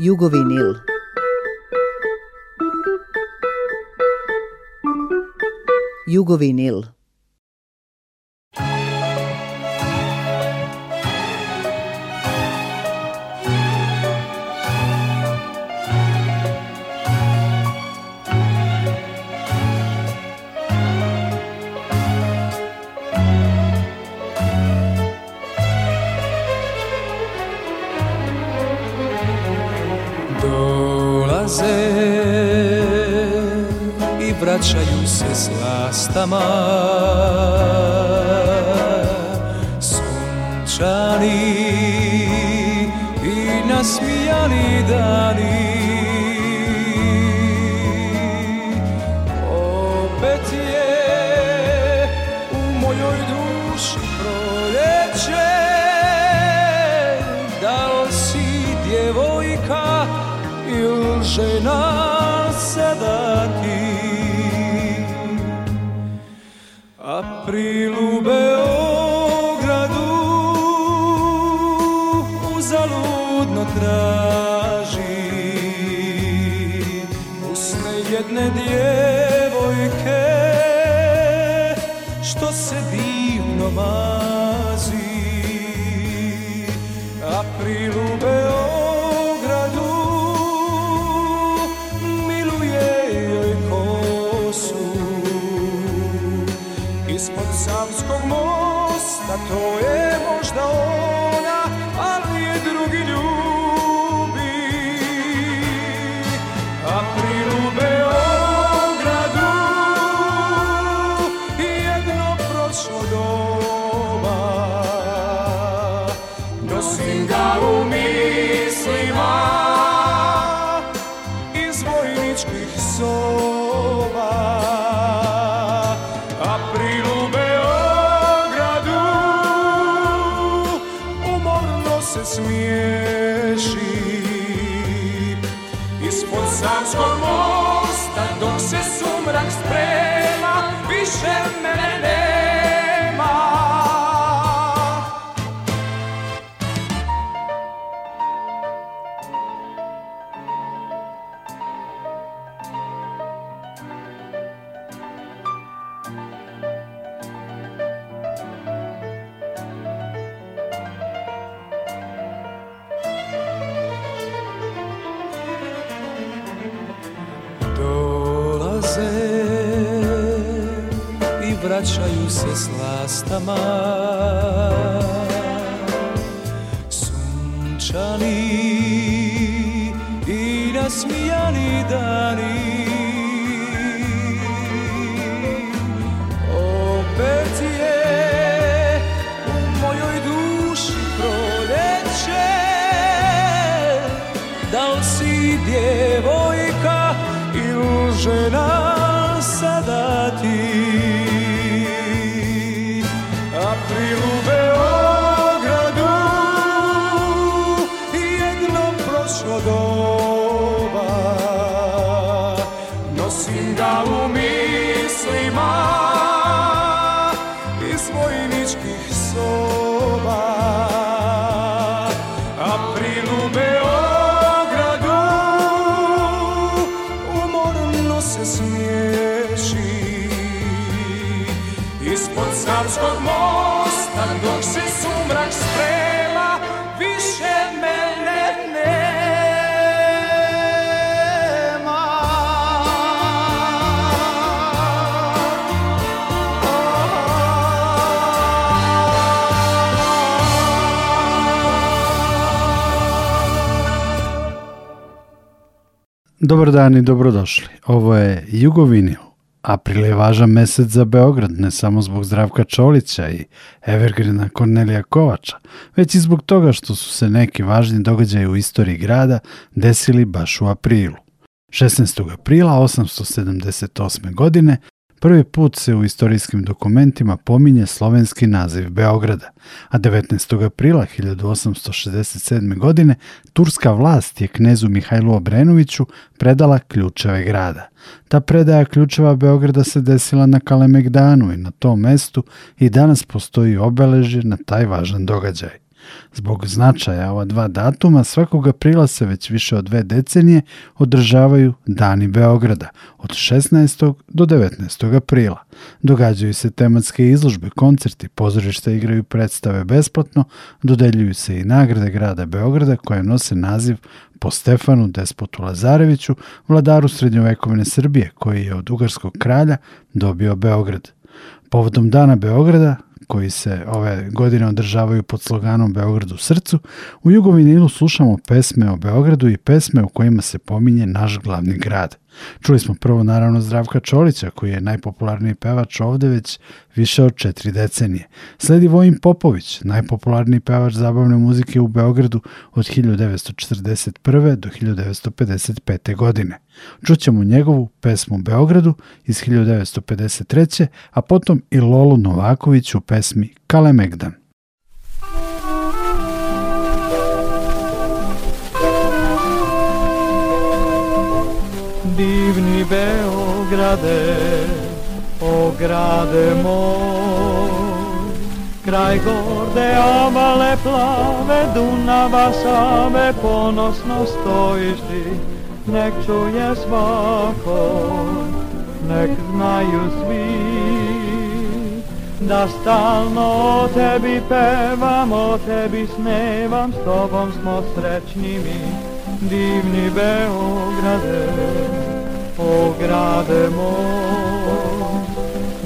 Jugovinil. Jugovinil. vraćaju se slastama Sunčani i nasmijani dani atrás. shall Dobar dan i dobrodošli. Ovo je Jugovinil. April je važan mesec za Beograd, ne samo zbog Zdravka Čolića i Evergrina Kornelija Kovača, već i zbog toga što su se neki važni događaji u istoriji grada desili baš u aprilu. 16. aprila 878. godine Prvi put se u istorijskim dokumentima pominje slovenski naziv Beograda, a 19. aprila 1867. godine turska vlast je knezu Mihajlu Obrenoviću predala ključeve grada. Ta predaja ključeva Beograda se desila na Kalemegdanu i na tom mestu i danas postoji obeležje na taj važan događaj. Zbog značaja ova dva datuma svakog aprila se već više od dve decenije održavaju Dani Beograda od 16. do 19. aprila. Događaju se tematske izložbe, koncerti, pozorišta igraju predstave besplatno, dodeljuju se i nagrade grada Beograda koje nose naziv po Stefanu Despotu Lazareviću, vladaru srednjovekovne Srbije koji je od ugarskog kralja dobio Beograd. Povodom Dana Beograda koji se ove godine održavaju pod sloganom Beograd u srcu, u Jugovinilu slušamo pesme o Beogradu i pesme u kojima se pominje naš glavni grad – Čuli smo prvo naravno Zdravka Čolića, koji je najpopularniji pevač ovde već više od četiri decenije. Sledi Vojin Popović, najpopularniji pevač zabavne muzike u Beogradu od 1941. do 1955. godine. Čućemo njegovu pesmu Beogradu iz 1953. a potom i Lolu Novaković u pesmi Kalemegdan. divni Beograde, o grade moj. Kraj gorde obale plave, Dunava same ponosno stojiš ti, nek čuje svako, nek znaju svi. Da stalno o tebi pevam, o tebi snevam, s tobom smo srećni mi, divni Beograde. O grade moj,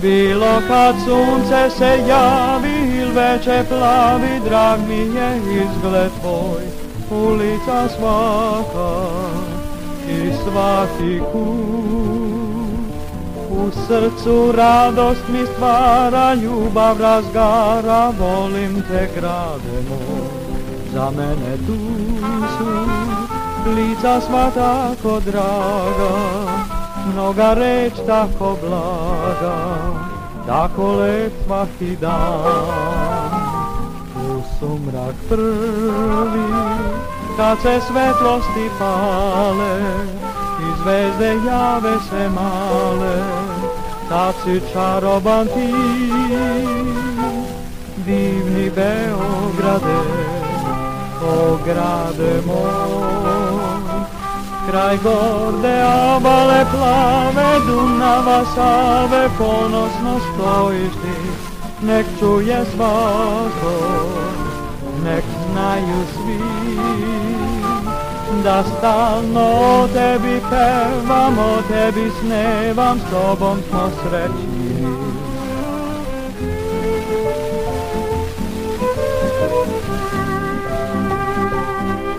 bilo kad sunce se javi il veče plavi, drag mi je izgled tvoj, ulica svaka i svaki kut. U srcu radost mi stvara, ljubav razgara, volim te grade moj, za mene tu su. Lica sva tako draga, mnoga reč tako blaga, tako lep svaki dan. U sumrak prvi, kad se svetlosti pale, i zvezde jave se male, tad si čaroban ti, divni Beograde, o grade moj kraj gorde obale plave Dunava Save ponosno stojiš ti Nek čuje svako, nek znaju svi Da stalno o tebi pevam, o tebi snevam S tobom smo srećni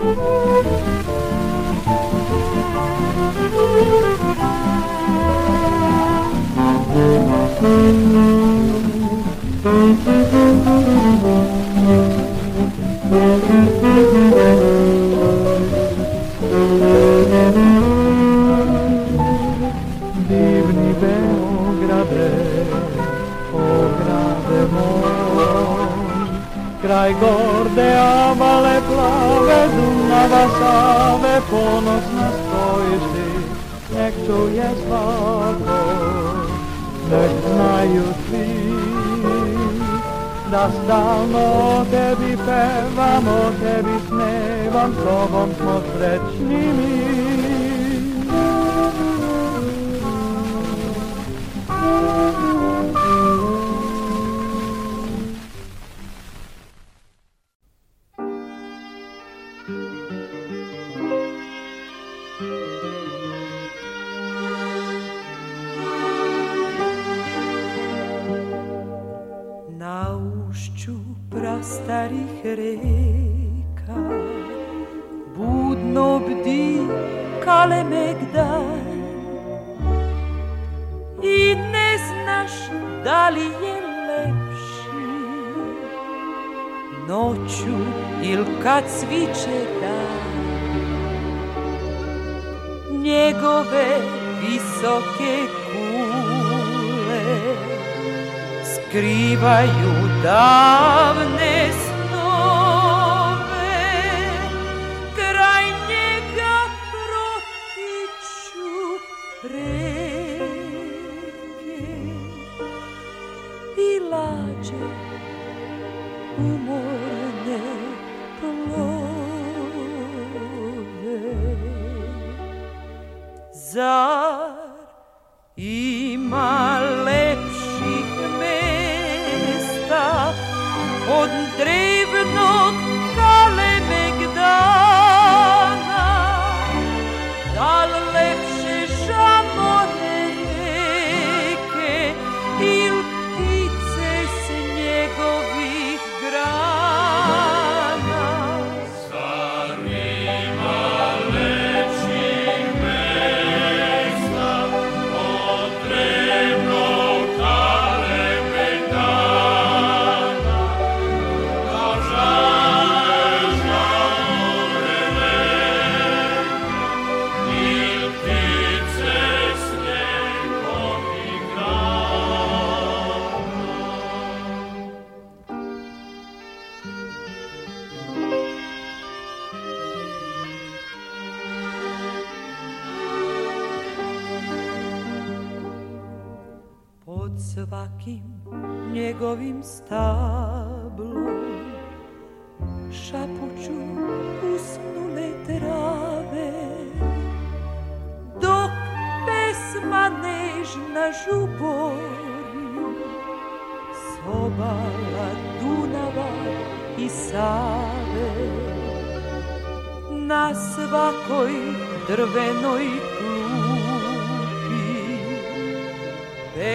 Thank you. Thank you. let me tuđe umorne plove. Za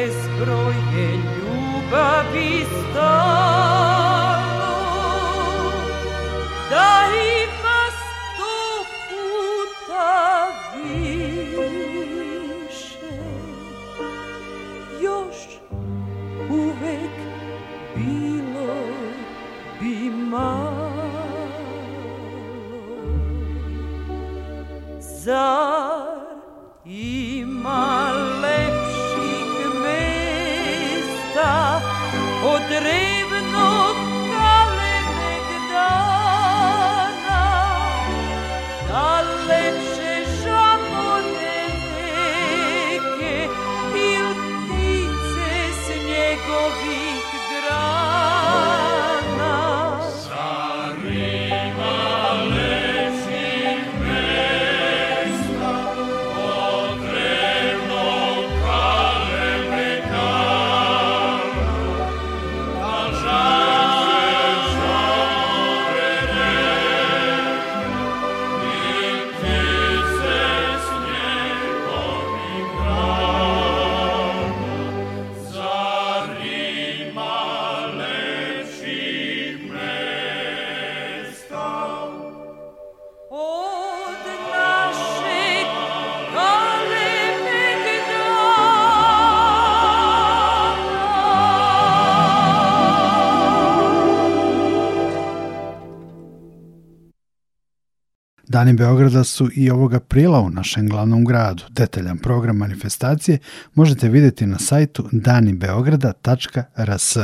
bezbroje ljubavi stane Dani Beograda su i ovog aprila u našem glavnom gradu. Detaljan program manifestacije možete videti na sajtu danibeograda.rs.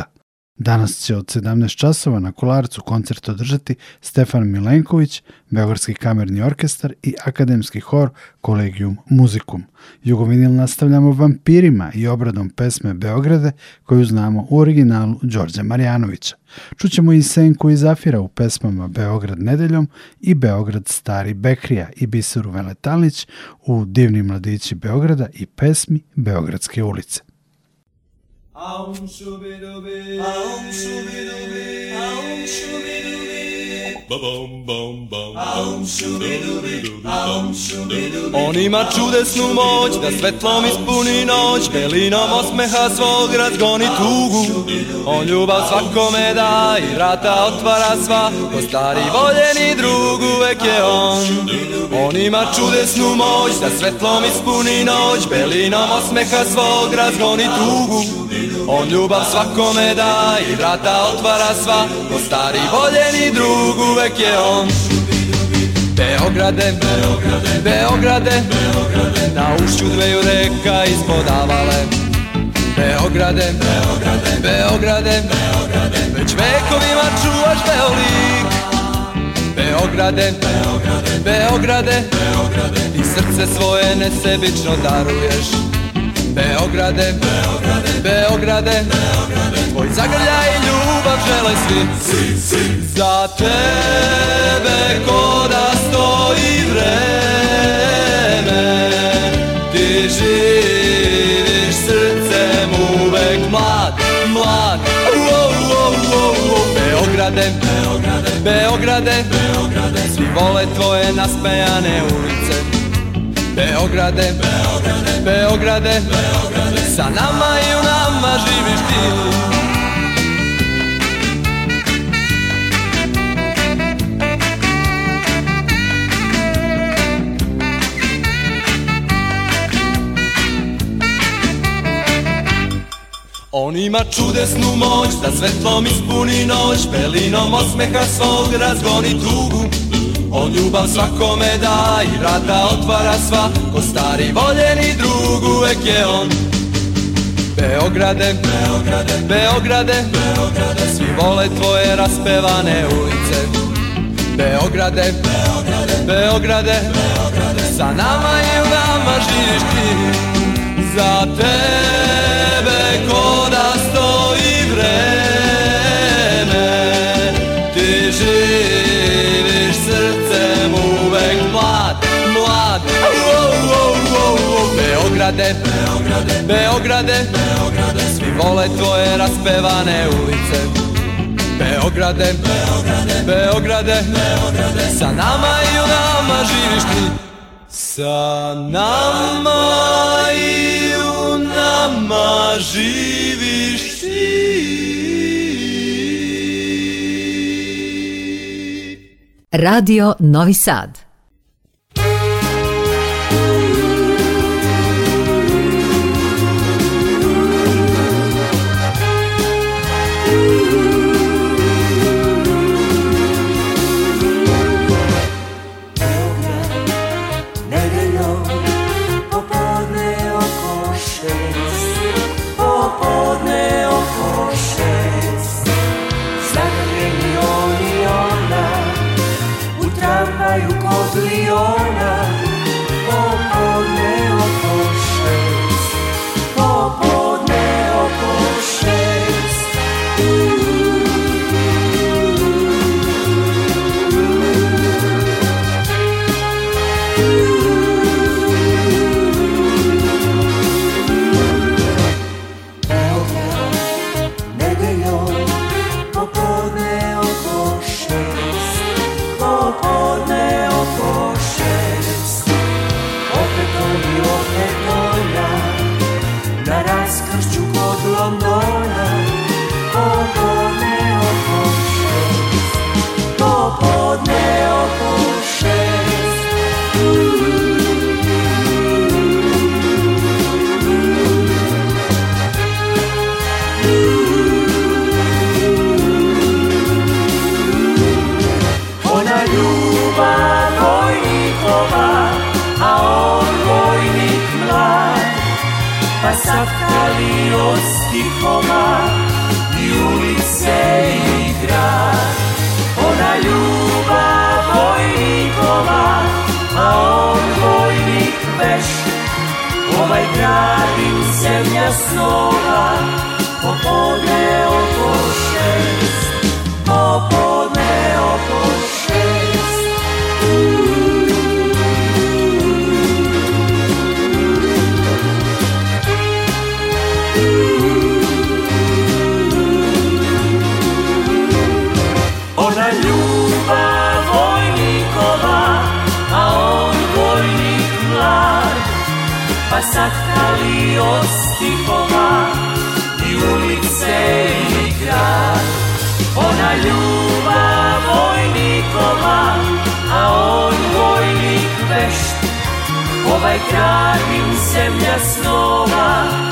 Danas će od 17 časova na Kolarcu koncert održati Stefan Milenković, Beogradski kamerni orkestar i akademski hor Kolegium Musicum. Jugovinil nastavljamo vampirima i obradom pesme Beograde koju znamo u originalu Đorđa Marjanovića. Čućemo i Senku i Zafira u pesmama Beograd nedeljom i Beograd stari Bekrija i Biseru Veletalnić u Divni mladići Beograda i pesmi Beogradske ulice. a un subirubí, a un subirubí, a un subirubí. On ima čudesnu moć da svetlom ispuni noć Belinom osmeha svog razgoni tugu On ljubav svakome da i vrata otvara sva Ko stari voljeni drug uvek je on On ima čudesnu moć da svetlom ispuni noć Belinom osmeha svog razgoni tugu On ljubav svakome da i vrata otvara sva Ko stari voljeni drug uvek je on Beograde, Beograde, Beograde, Beograde Na ušću dveju reka ispodavale Beograde, Beograde, Beograde, Beograde Već vekovima čuvaš Beolik Beograde, Beograde, Beograde, Beograde Ti srce svoje nesebično daruješ Beograde, Beograde Beograde, tvoj zagrlja i ljubav žele svi Za tebe ko da stoji vreme Ti živiš srcem uvek mlad, mlad wow, wow, wow, Beograde, Beograde, Beograde, Beograde Svi vole tvoje nasmejane ulice Beograde, Beograde, Beograde, Beograde Sa nama i u nama živiš ti On ima čudesnu moć da svetlom ispuni noć Belinom osmeha svog razgoni tugu On ljubav svakome da i vrata otvara sva Ko stari voljeni drug uvek je on Beograde, Beograde, Beograde, Beograde Svi vole tvoje raspevane ulice Beograde, Beograde, Beograde, Beograde Sa nama i u nama živiš ti Za te Beograde, Beograde, Beograde, Beograde, svi vole tvoje raspevane ulice. Beograde, Beograde, Beograde, Beograde, sa nama i u nama živiš ti. Sa nama i u nama živiš ti. Radio Novi Sad veš Ovaj grad i zemlja snova Po mahali od stihova i ulice i grad. Ona ljubav vojnikova, a on vojnik vešt. Ovaj kraj im zemlja snova,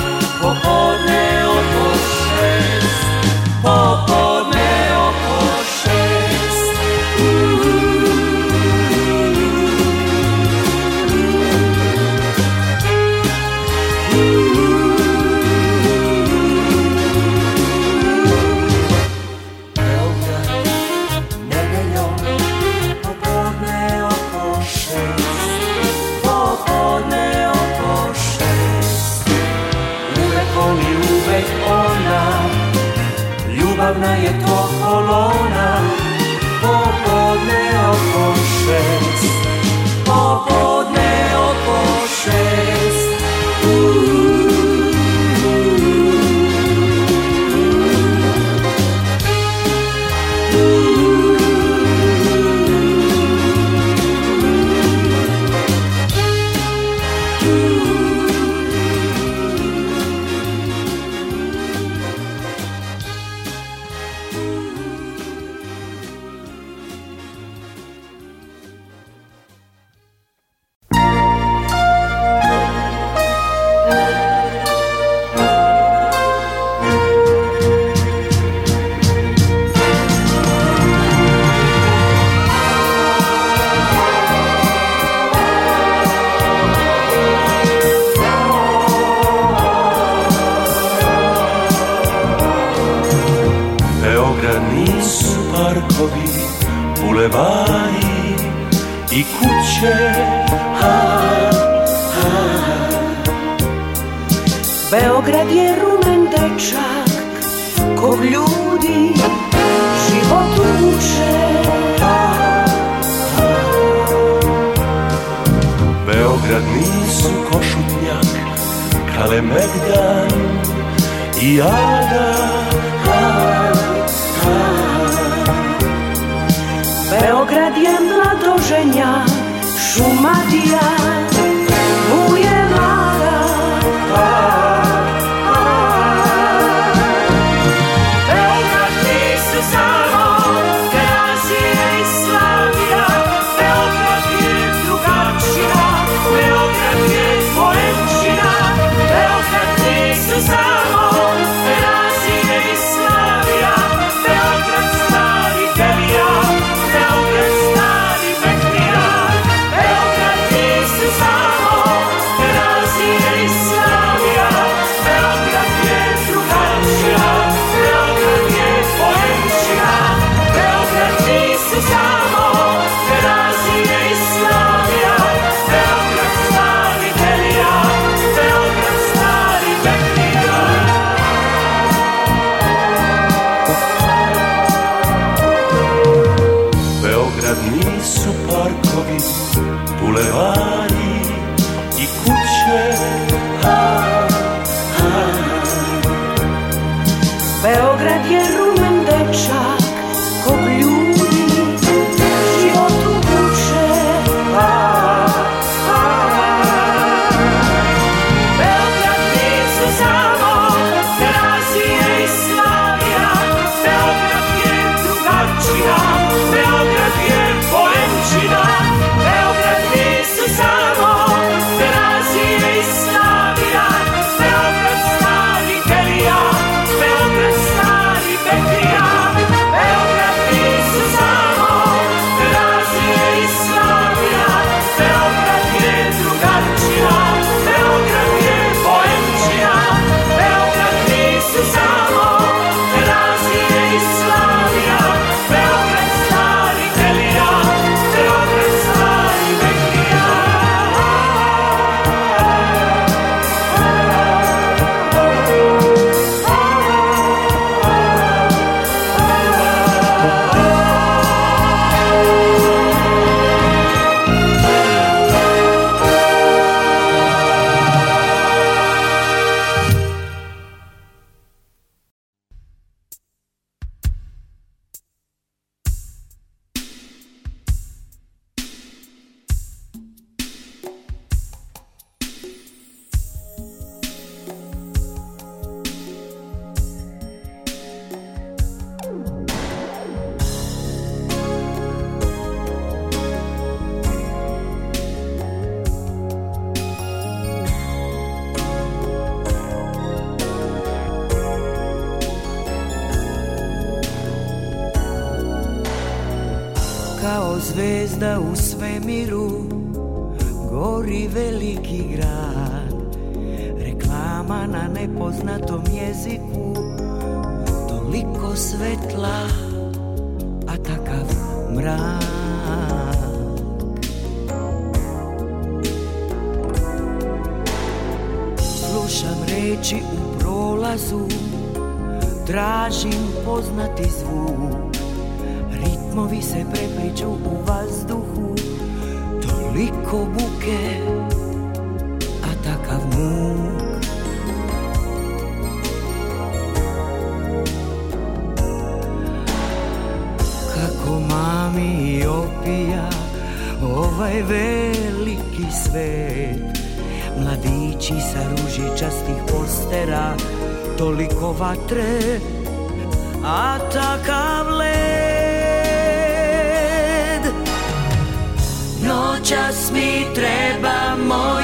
mi trebamo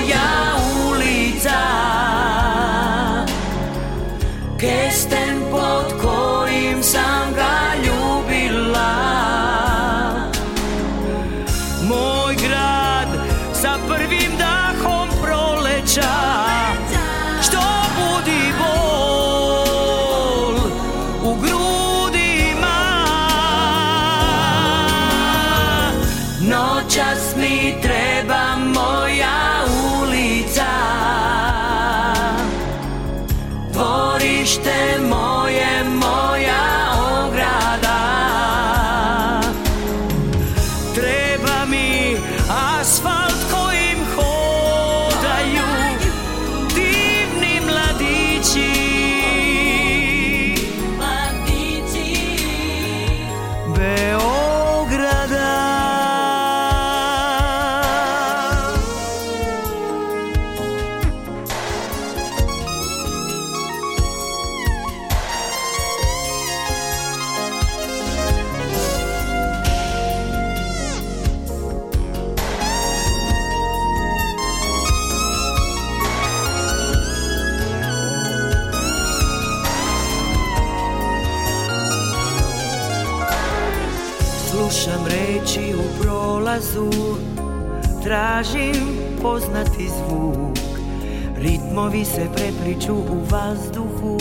ritmovi se prepliču u vazduhu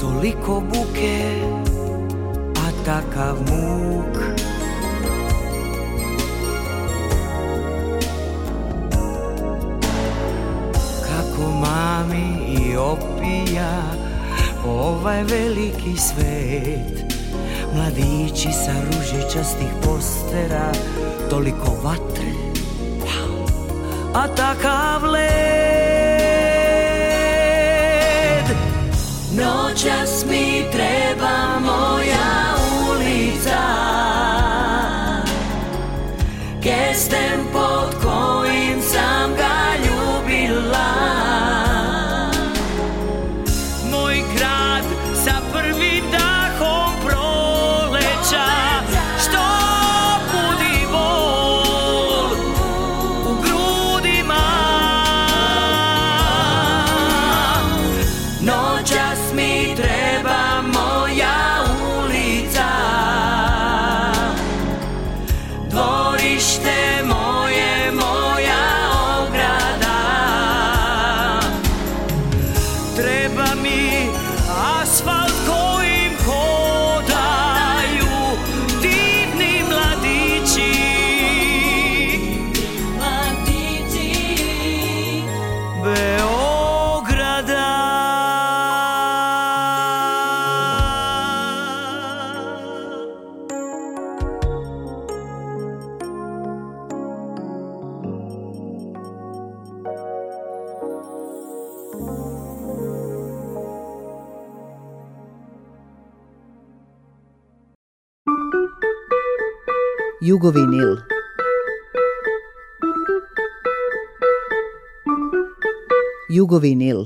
Toliko buke, a takav muk Kako mami i opija Ovaj veliki svet Mladići sa ružičastih postera Toliko vatre, a takav let Jugovinil. Jugovinil.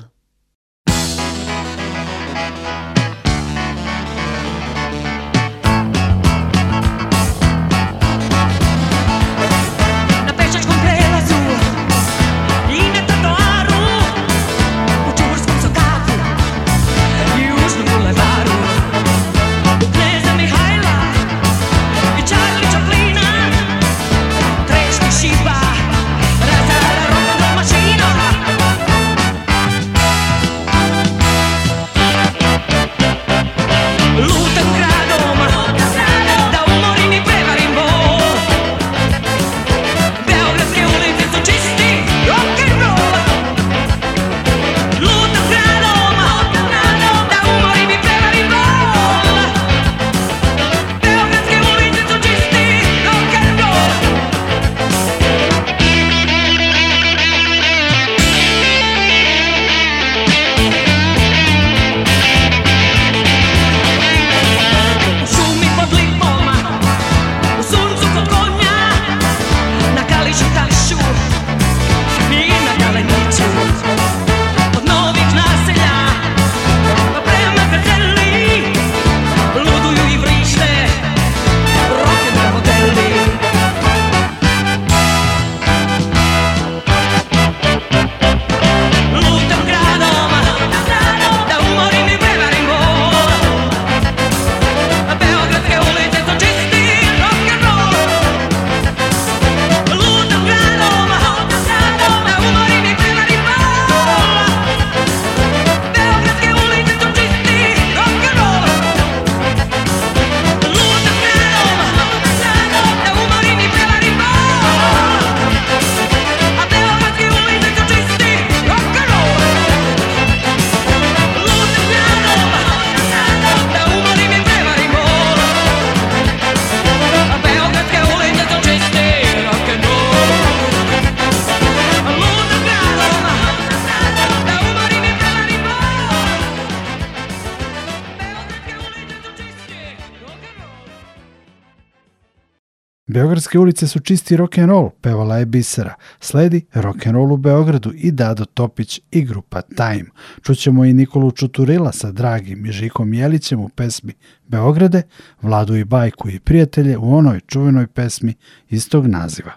Beogradske ulice su čisti rock and roll, pevala je Bisera. Sledi rock and roll u Beogradu i Dado Topić i grupa Time. Čućemo i Nikolu Čuturila sa Dragim i Žikom Jelićem u pesmi Beograde, Vladu i Bajku i prijatelje u onoj čuvenoj pesmi istog naziva.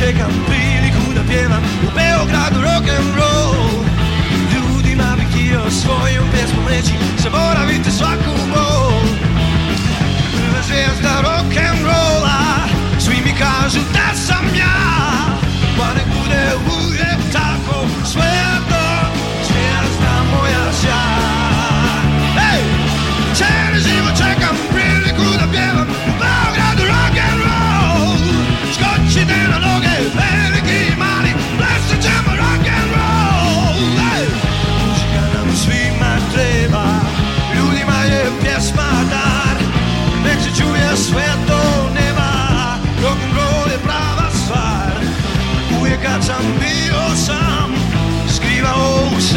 čekam priliku da pjevam u Beogradu rock and rock'n'roll Ljudima bih htio svojom pjesmom reći zaboravite svaku bol Prva zvijezda rolla svi mi kažu da sam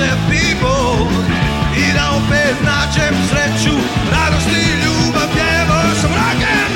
se pivo I da opet nađem sreću Radost i ljubav, pjevao sam rock'n'roll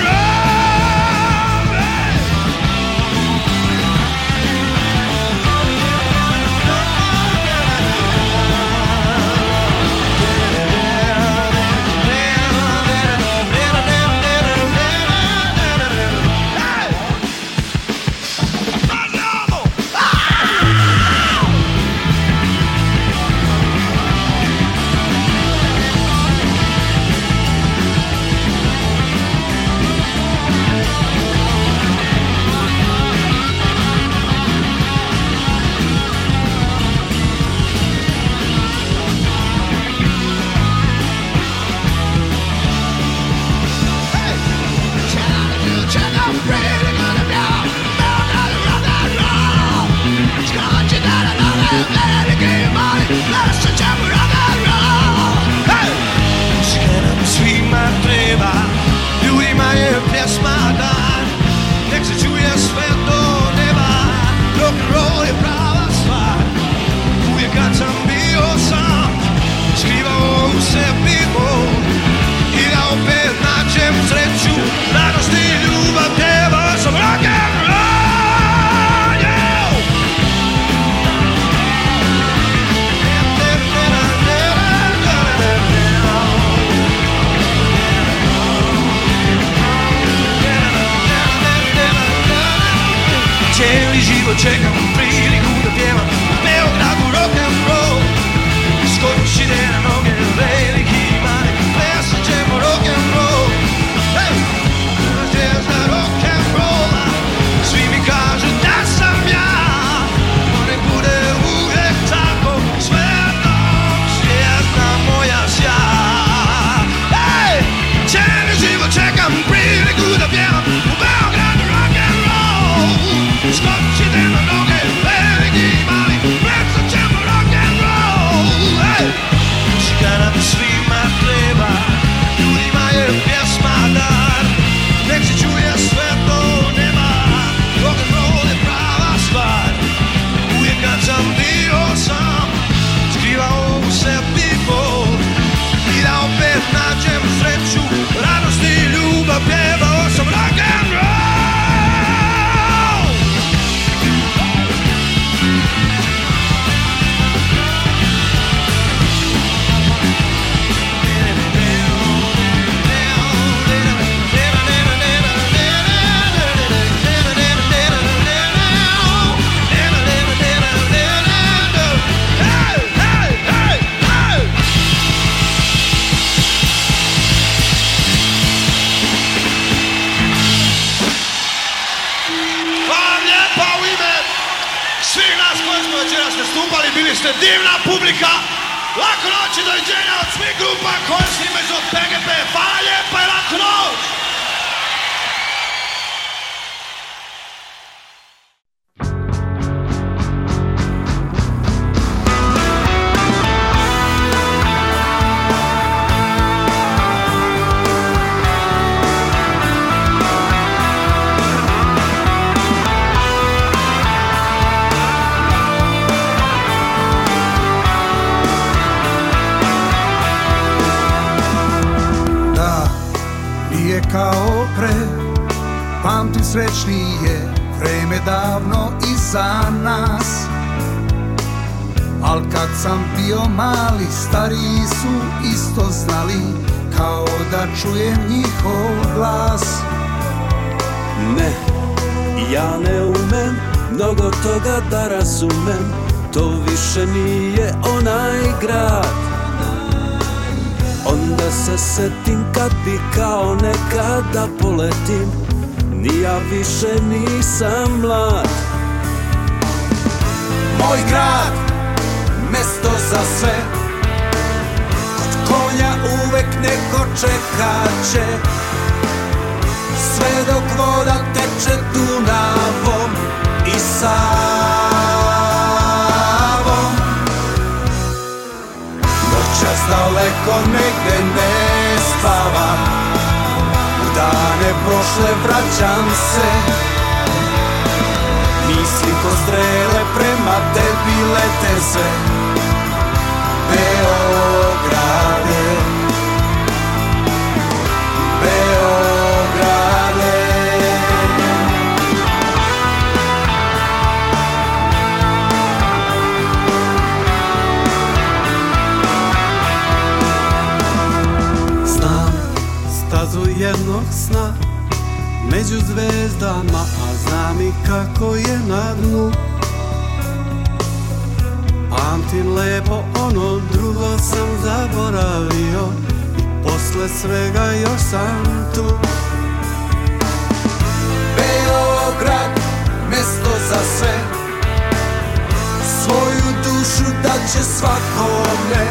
shake divna publika. Lako noći, doviđenja od svih grupa koje snimaju od PGP. Hvala lijepa i lako noć! su isto znali Kao da čujem njihov glas Ne, ja ne umem Mnogo toga da razumem To više nije onaj grad Onda se setim kad bi kao nekada poletim Ni ja više nisam mlad Moj grad, mesto za sve konja uvek neko čekaće Sve dok voda teče Dunavom i Savom Noćas daleko negde ne spavam U dane prošle vraćam se Misli ko strele prema tebi lete sve Beograd jednog sna Među zvezdama, a znam i kako je na dnu Pamtim lepo ono, drugo sam zaboravio I posle svega još sam tu Beograd, mesto za sve Svoju dušu daće svakome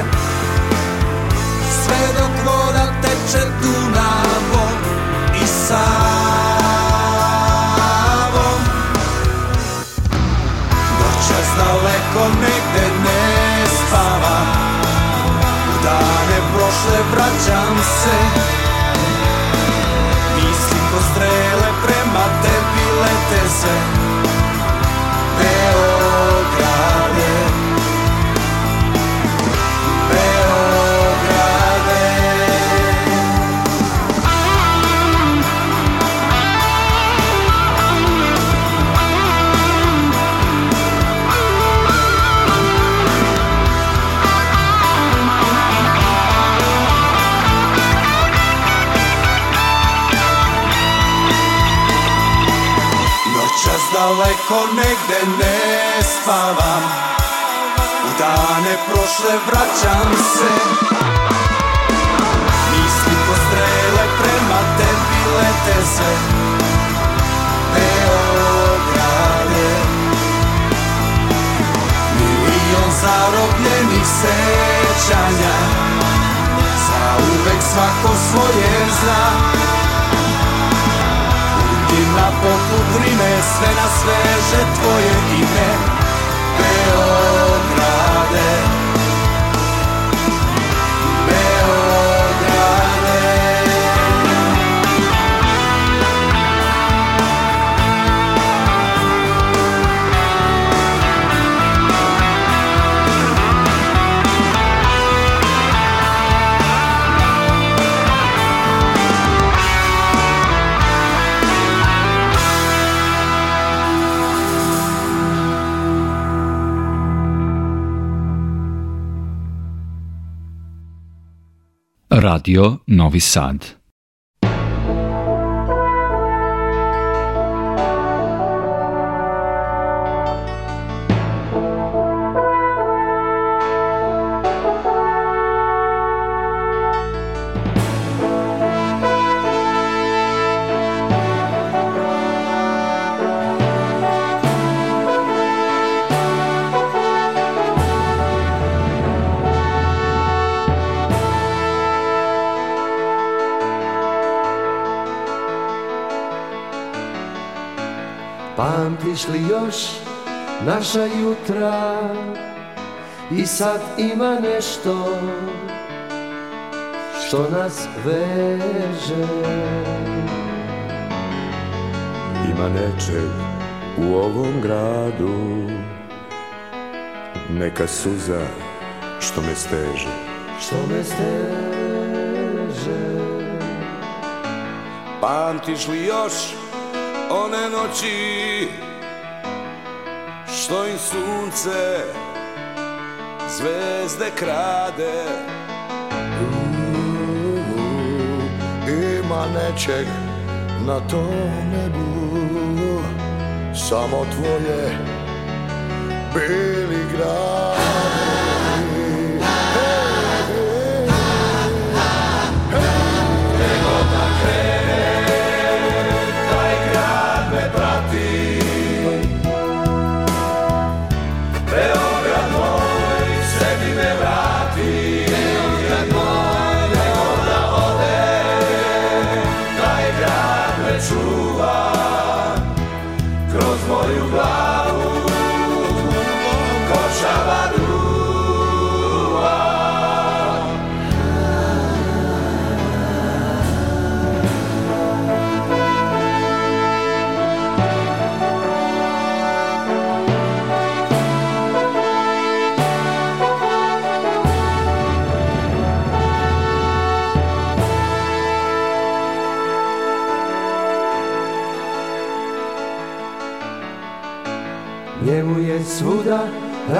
Sve dok voda teče Dunav niko negde ne spava U dane prošle vraćam se Mislim ko strele prema tebi lete se Teo daleko negde ne spavam U dane prošle vraćam se Misli ko strele prema tebi lete sve Beograde Milion zarobljenih sećanja Za uvek svako svoje zna na poput Rime Sve na sveže tvoje ime Beograde Radio Novi Sad. voliš li još naša jutra i sad ima nešto što nas veže Ima nečeg u ovom gradu Neka suza što me steže Što me steže Pamtiš li još one noći što im sunce zvezde krade Ima nečeg na tom nebu Samo tvoje bili grade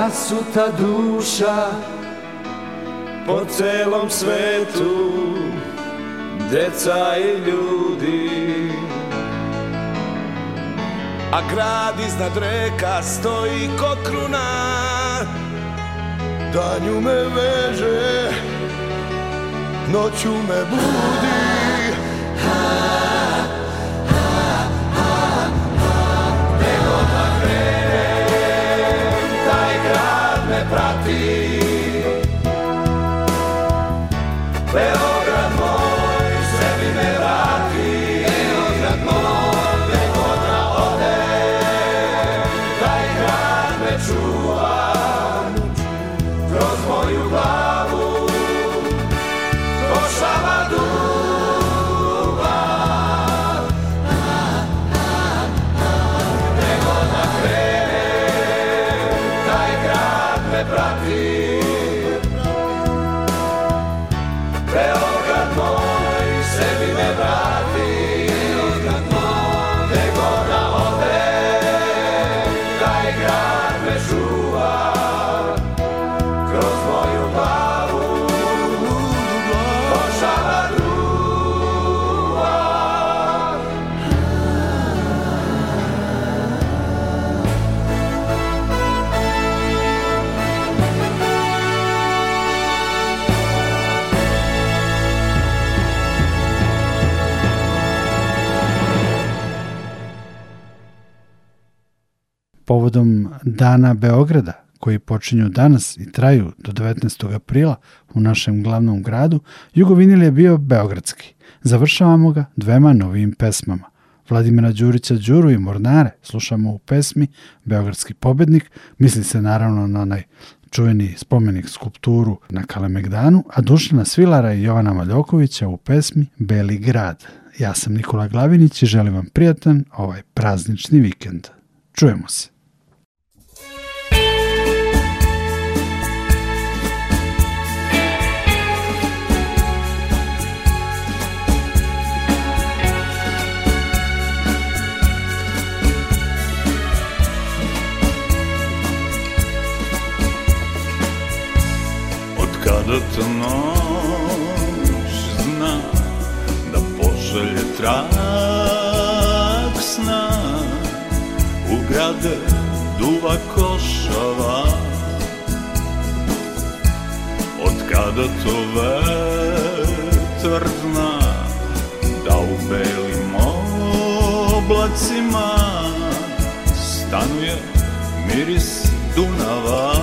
rasuta duša po celom svetu deca i ljudi a grad iznad reka stoji ko kruna danju me veže noću me budi povodom Dana Beograda, koji počinju danas i traju do 19. aprila u našem glavnom gradu, Jugovinil je bio beogradski. Završavamo ga dvema novim pesmama. Vladimira Đurića Đuru i Mornare slušamo u pesmi Beogradski pobednik, misli se naravno na onaj čuveni spomenik skulpturu na Kalemegdanu, a Dušana Svilara i Jovana Maljokovića u pesmi Beli grad. Ja sam Nikola Glavinić i želim vam prijatan ovaj praznični vikend. Čujemo se! Kada to noć zna da pošalje trak sna U grade duva košava Od kada to vetar zna Da u belim oblacima Stanuje miris Dunava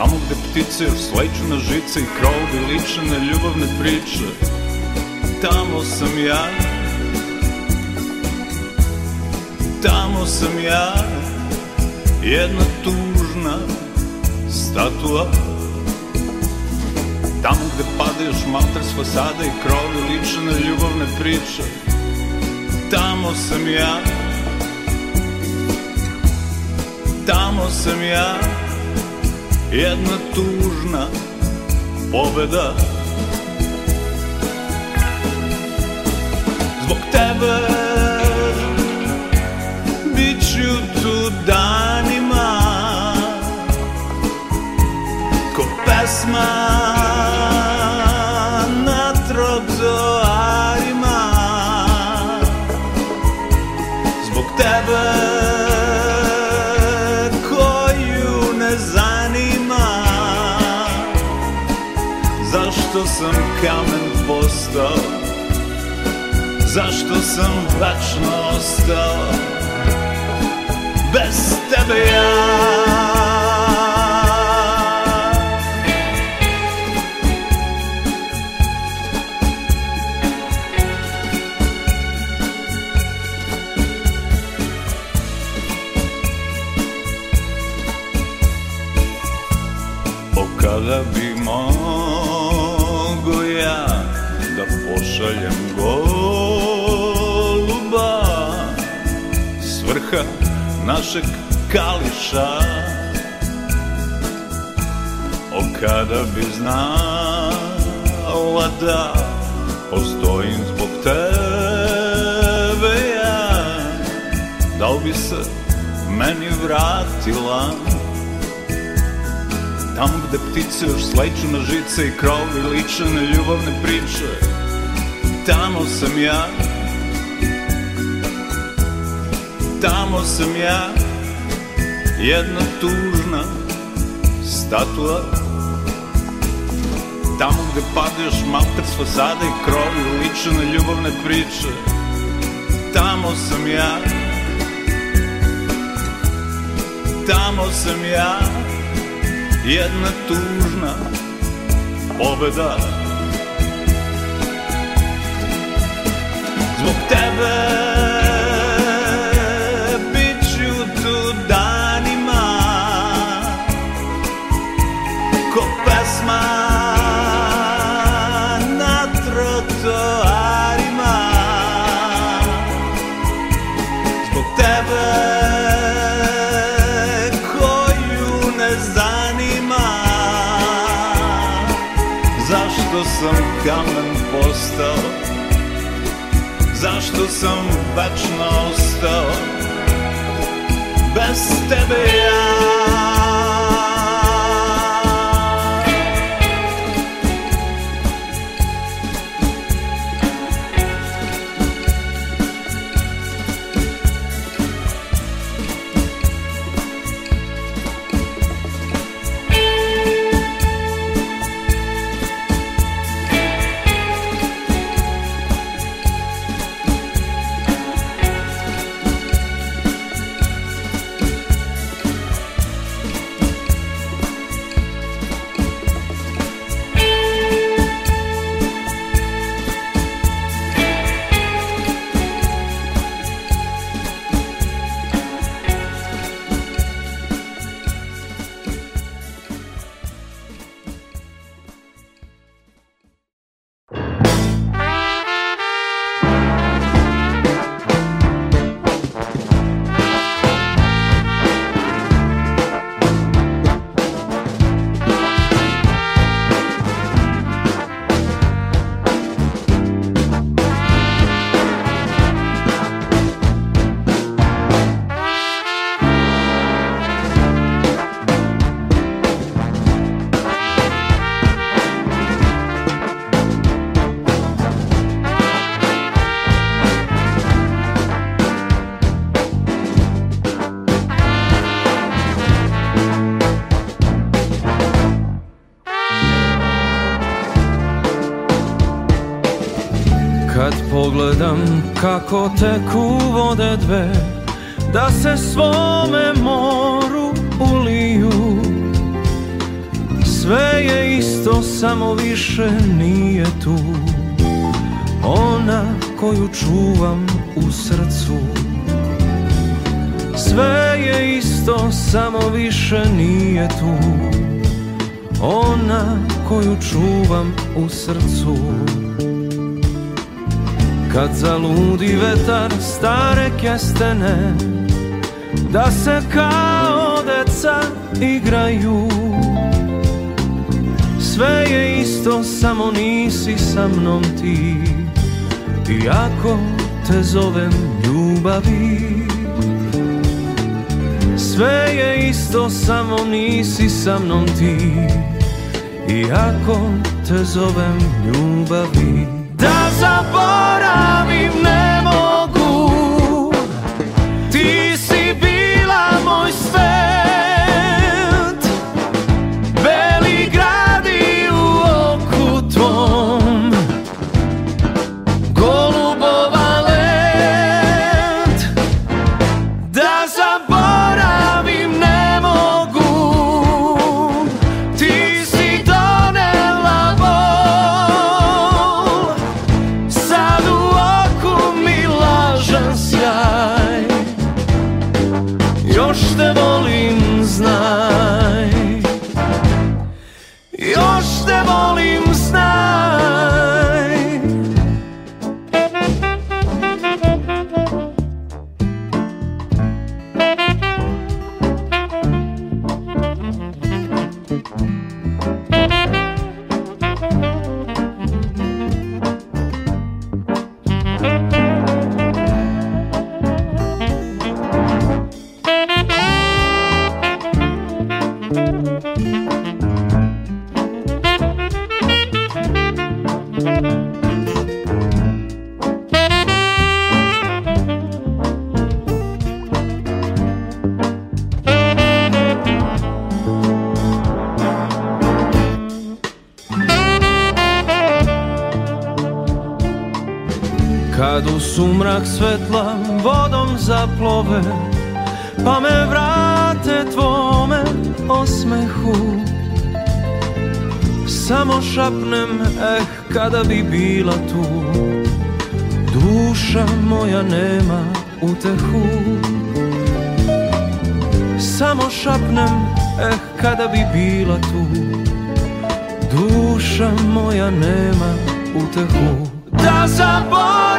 Tamo gde ptice još sliču na žice i krovovi liče na ljubavne priče Tamo sam ja Tamo sam ja Jedna tužna statua Tamo gde pada još mater s fasada i krovi liče na ljubavne priče Tamo sam ja Tamo sam ja jedna tužna pobeda Zbog tebe bit ću tu danima Ko pesma ostao Zašto sam večno ostao Bez tebe ja O kadar šaljem goluba S vrha našeg kališa O kada bi znala da Postojim zbog tebe ja Da li bi se meni vratila Tamo gde ptice još sleću na žice i krovi liče na ljubavne priče Tamo sam ja Tamo sam ja Jedna tužna statua Tamo gde padeš malter s fasade i krovi Liče na ljubavne priče Tamo sam ja Tamo sam ja Jedna tužna pobeda Вокруг тебе бичуто да нема Ко песма на тротоарима Zbog tebe koju ne zanima Zašto sam kamer Some sam večno ostao Bez tebe ja kako teku vode dve Da se svome moru uliju Sve je isto, samo više nije tu Ona koju čuvam u srcu Sve je isto, samo više nije tu Ona koju čuvam u srcu Kad zaludi vetar stare kestene Da se kao deca igraju Sve je isto, samo nisi sa mnom ti Iako te zovem ljubavi Sve je isto, samo nisi sa mnom ti Iako te zovem ljubavi da zaboravim ne sumrak svetla vodom zaplove Pa me vrate tvome osmehu Samo šapnem, eh, kada bi bila tu Duša moja nema utehu Samo šapnem, eh, kada bi bila tu Duša moja nema utehu Da zaboravim